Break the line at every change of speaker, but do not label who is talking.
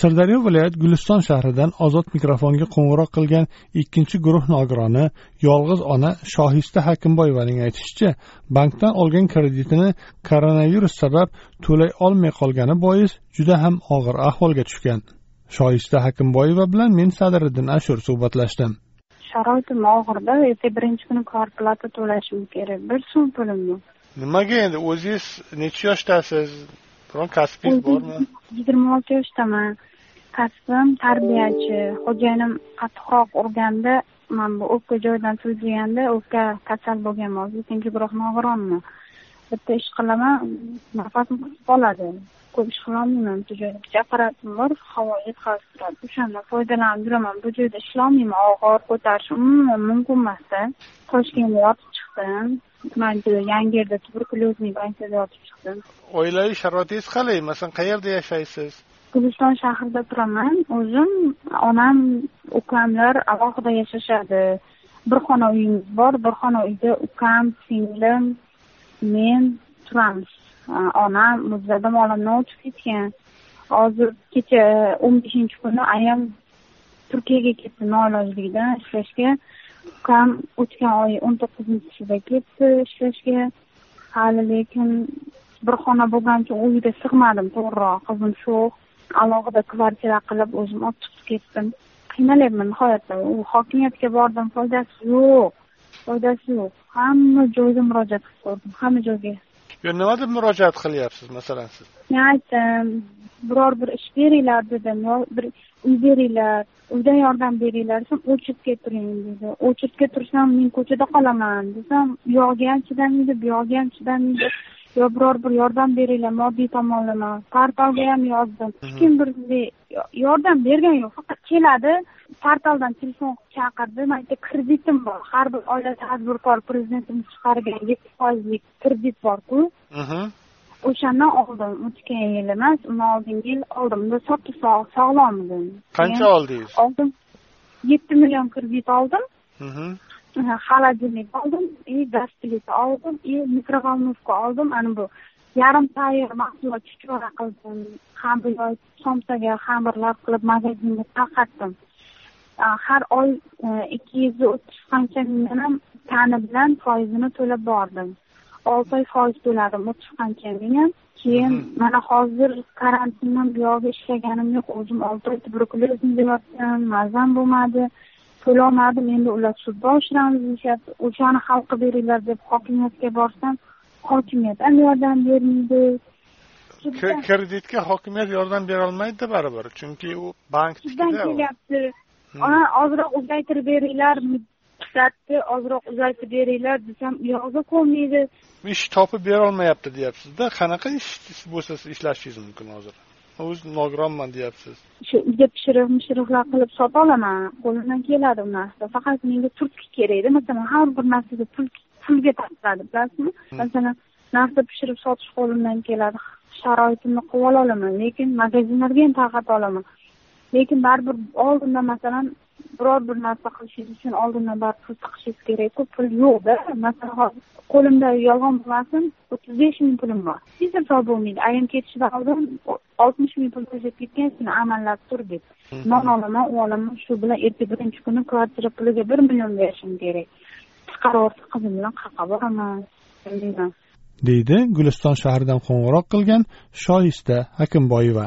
Sirdaryo viloyat guliston shahridan ozod mikrofonga qo'ng'iroq qilgan ikkinchi guruh nogironi yolg'iz ona shohista hakimboyevaning aytishicha bankdan olgan kreditini koronavirus sabab to'lay olmay qolgani bois juda ham og'ir ahvolga tushgan. Shohista hakimboyeva bilan men sadiriddin ashur suhbatlashdim.
Sharoitim og'irda erta birinchi kuni kvarplata to'lashim kerak. Bir so'm pulim yo'q.
Nimaga endi? O'zingiz necha yoshdasiz biron kasbingiz bormi?
yigirma olti yoshdaman. Kasbim tarbiyachi. Xo'jayinim qattiqroq urganda man bu o'pka joyidan deganda o'pka kasal bo'lganman ikkinchi guruh nogironman bitta ish qilaman nafasim qisib qoladi. Ko'p ish qilolmayman bu joyda bitta apparatim bor havo yetkazib turadi. O'shandan foydalanib yuraman. Bu joyda ishlolmayman. Og'ir ko'tarish umuman mumkin emasda. Toshkentga yotib chiqdim. Yangi yerda tuberkulyozniy больницада yotib chiqdim.
Oilaviy sharoitingiz qalay masalan qayerda yashaysiz?
Guliston shahrida turaman. O'zim onam ukamlar alohida yashashadi. Bir xona uyimiz bor bir xona uyda ukam singlim men turamiz. Onam muzladim olamdan o'tib ketgan. Hozir kecha o'n beshinchi kuni ayam turkiyaga ketdi noilojlikdan ishlashga ukam o'tgan oy o'n to'qqizinchisida ketdi ishlashga hali lekin bir xona bo'lgani uchun uyda sig'madim to'g'riroq. Qizim sho'x alohida kvartira qilib o'zim olib chiqib ketdim. Qiynalyapman nihoyatda. U hokimiyatga bordim foydasi yo'q foydasi yo'q. Hamma joyga murojaat qilib ko'rdim hamma joyga.
Yo nima deb murojaat qilyapsiz masalan siz?
Men aytdim biror bir ish beringlar dedim yo bir uy beringlar uydan yordam beringlar desam очередьga turing dedi. Очередьga tursam men ko'chada qolaman desam u yog'iga ham chidamaydi bu yog'iga ham chidamaydi yo biror bir yordam beringlar moddiy tomonlama. Portalga ham yozdim. Hech kim bir yordam bergani yo'q faqat keladi portaldan telefon chaqirdi man aytdim kreditim bor har bir oila tadbirkor prezidentimiz chiqargan yetti foizlik kredit borku o'shandan oldim. O'tgan yil emas undan oldingi yil oldim. Unda soppa sog'lom edim
qancha oldingiz?
oldim. Yetti million kredit oldim. Холодильник oldim и gaz plita oldim и mikrovolnovka oldim. Ana bu yarim tayyor mahsulot chuchvara qildim. Ham somsaga xamirlar qilib magazinga tarqatdim. Har oy ikki yuz o'ttiz qancha mingdan tani bilan foizini to'lab bordim olti oy foiz to'ladim o'ttiz qancha ming keyin mana hozir karantindan buyog'i ishlaganim yo'q o'zim olti oy tuberkulyozimda yotdim mazam bo'lmadi to'lolmadim endi ular sudga oshiramiz deyishyapti. O'shani hal qilib beringlar deb hokimiyatga borsam hokimiyat ham yordam bermaydi.
Kreditga hokimiyat yordam berolmaydida baribir chunki u
bankdan kelyapti. Ozroq uzaytirib beringlar muddatni ozroq uzaytirib beringlar desam u yog'iga ko'nmaydi
ish topib berolmayapti deyapsizda. Qanaqa ish bo'lsa siz ishlashingiz mumkin hozir? O'zi nogironman deyapsiz.
Shu uyga pishiriq mishiriqlar qilib sota olaman. Qo'limdan keladi u narsa faqat menga turtki kerakda masalan har bir narsaga pulga tortiladi bilasizmi? Masalan narsa pishirib sotish qo'limdan keladi. Sharoitimni qilib ola olaman. Lekin magazinlarga ham tarqata olaman. Lekin baribir oldindan masalan biror bir narsa qilishingiz uchun oldindan baribir pul tiqishingiz kerakku. Pul yo'qda. Masalan hozir qo'limda yolg'on bo'lmasin o'ttiz besh ming pulim bor. Hech narsa bo'lmaydi. Ayam ketishidan oldin oltmish ming pul to'lab ketgan seni amallab tur deb. Non olaman u olaman shu bilan erta birinchi kuni kvartira puliga bir million berishim kerak. Chiqarib yuborsa qizim bilan qayoqqa boraman. Bilmayman.
Deydi guliston shahridan qo'ng'iroq qilgan shoista hakimboyeva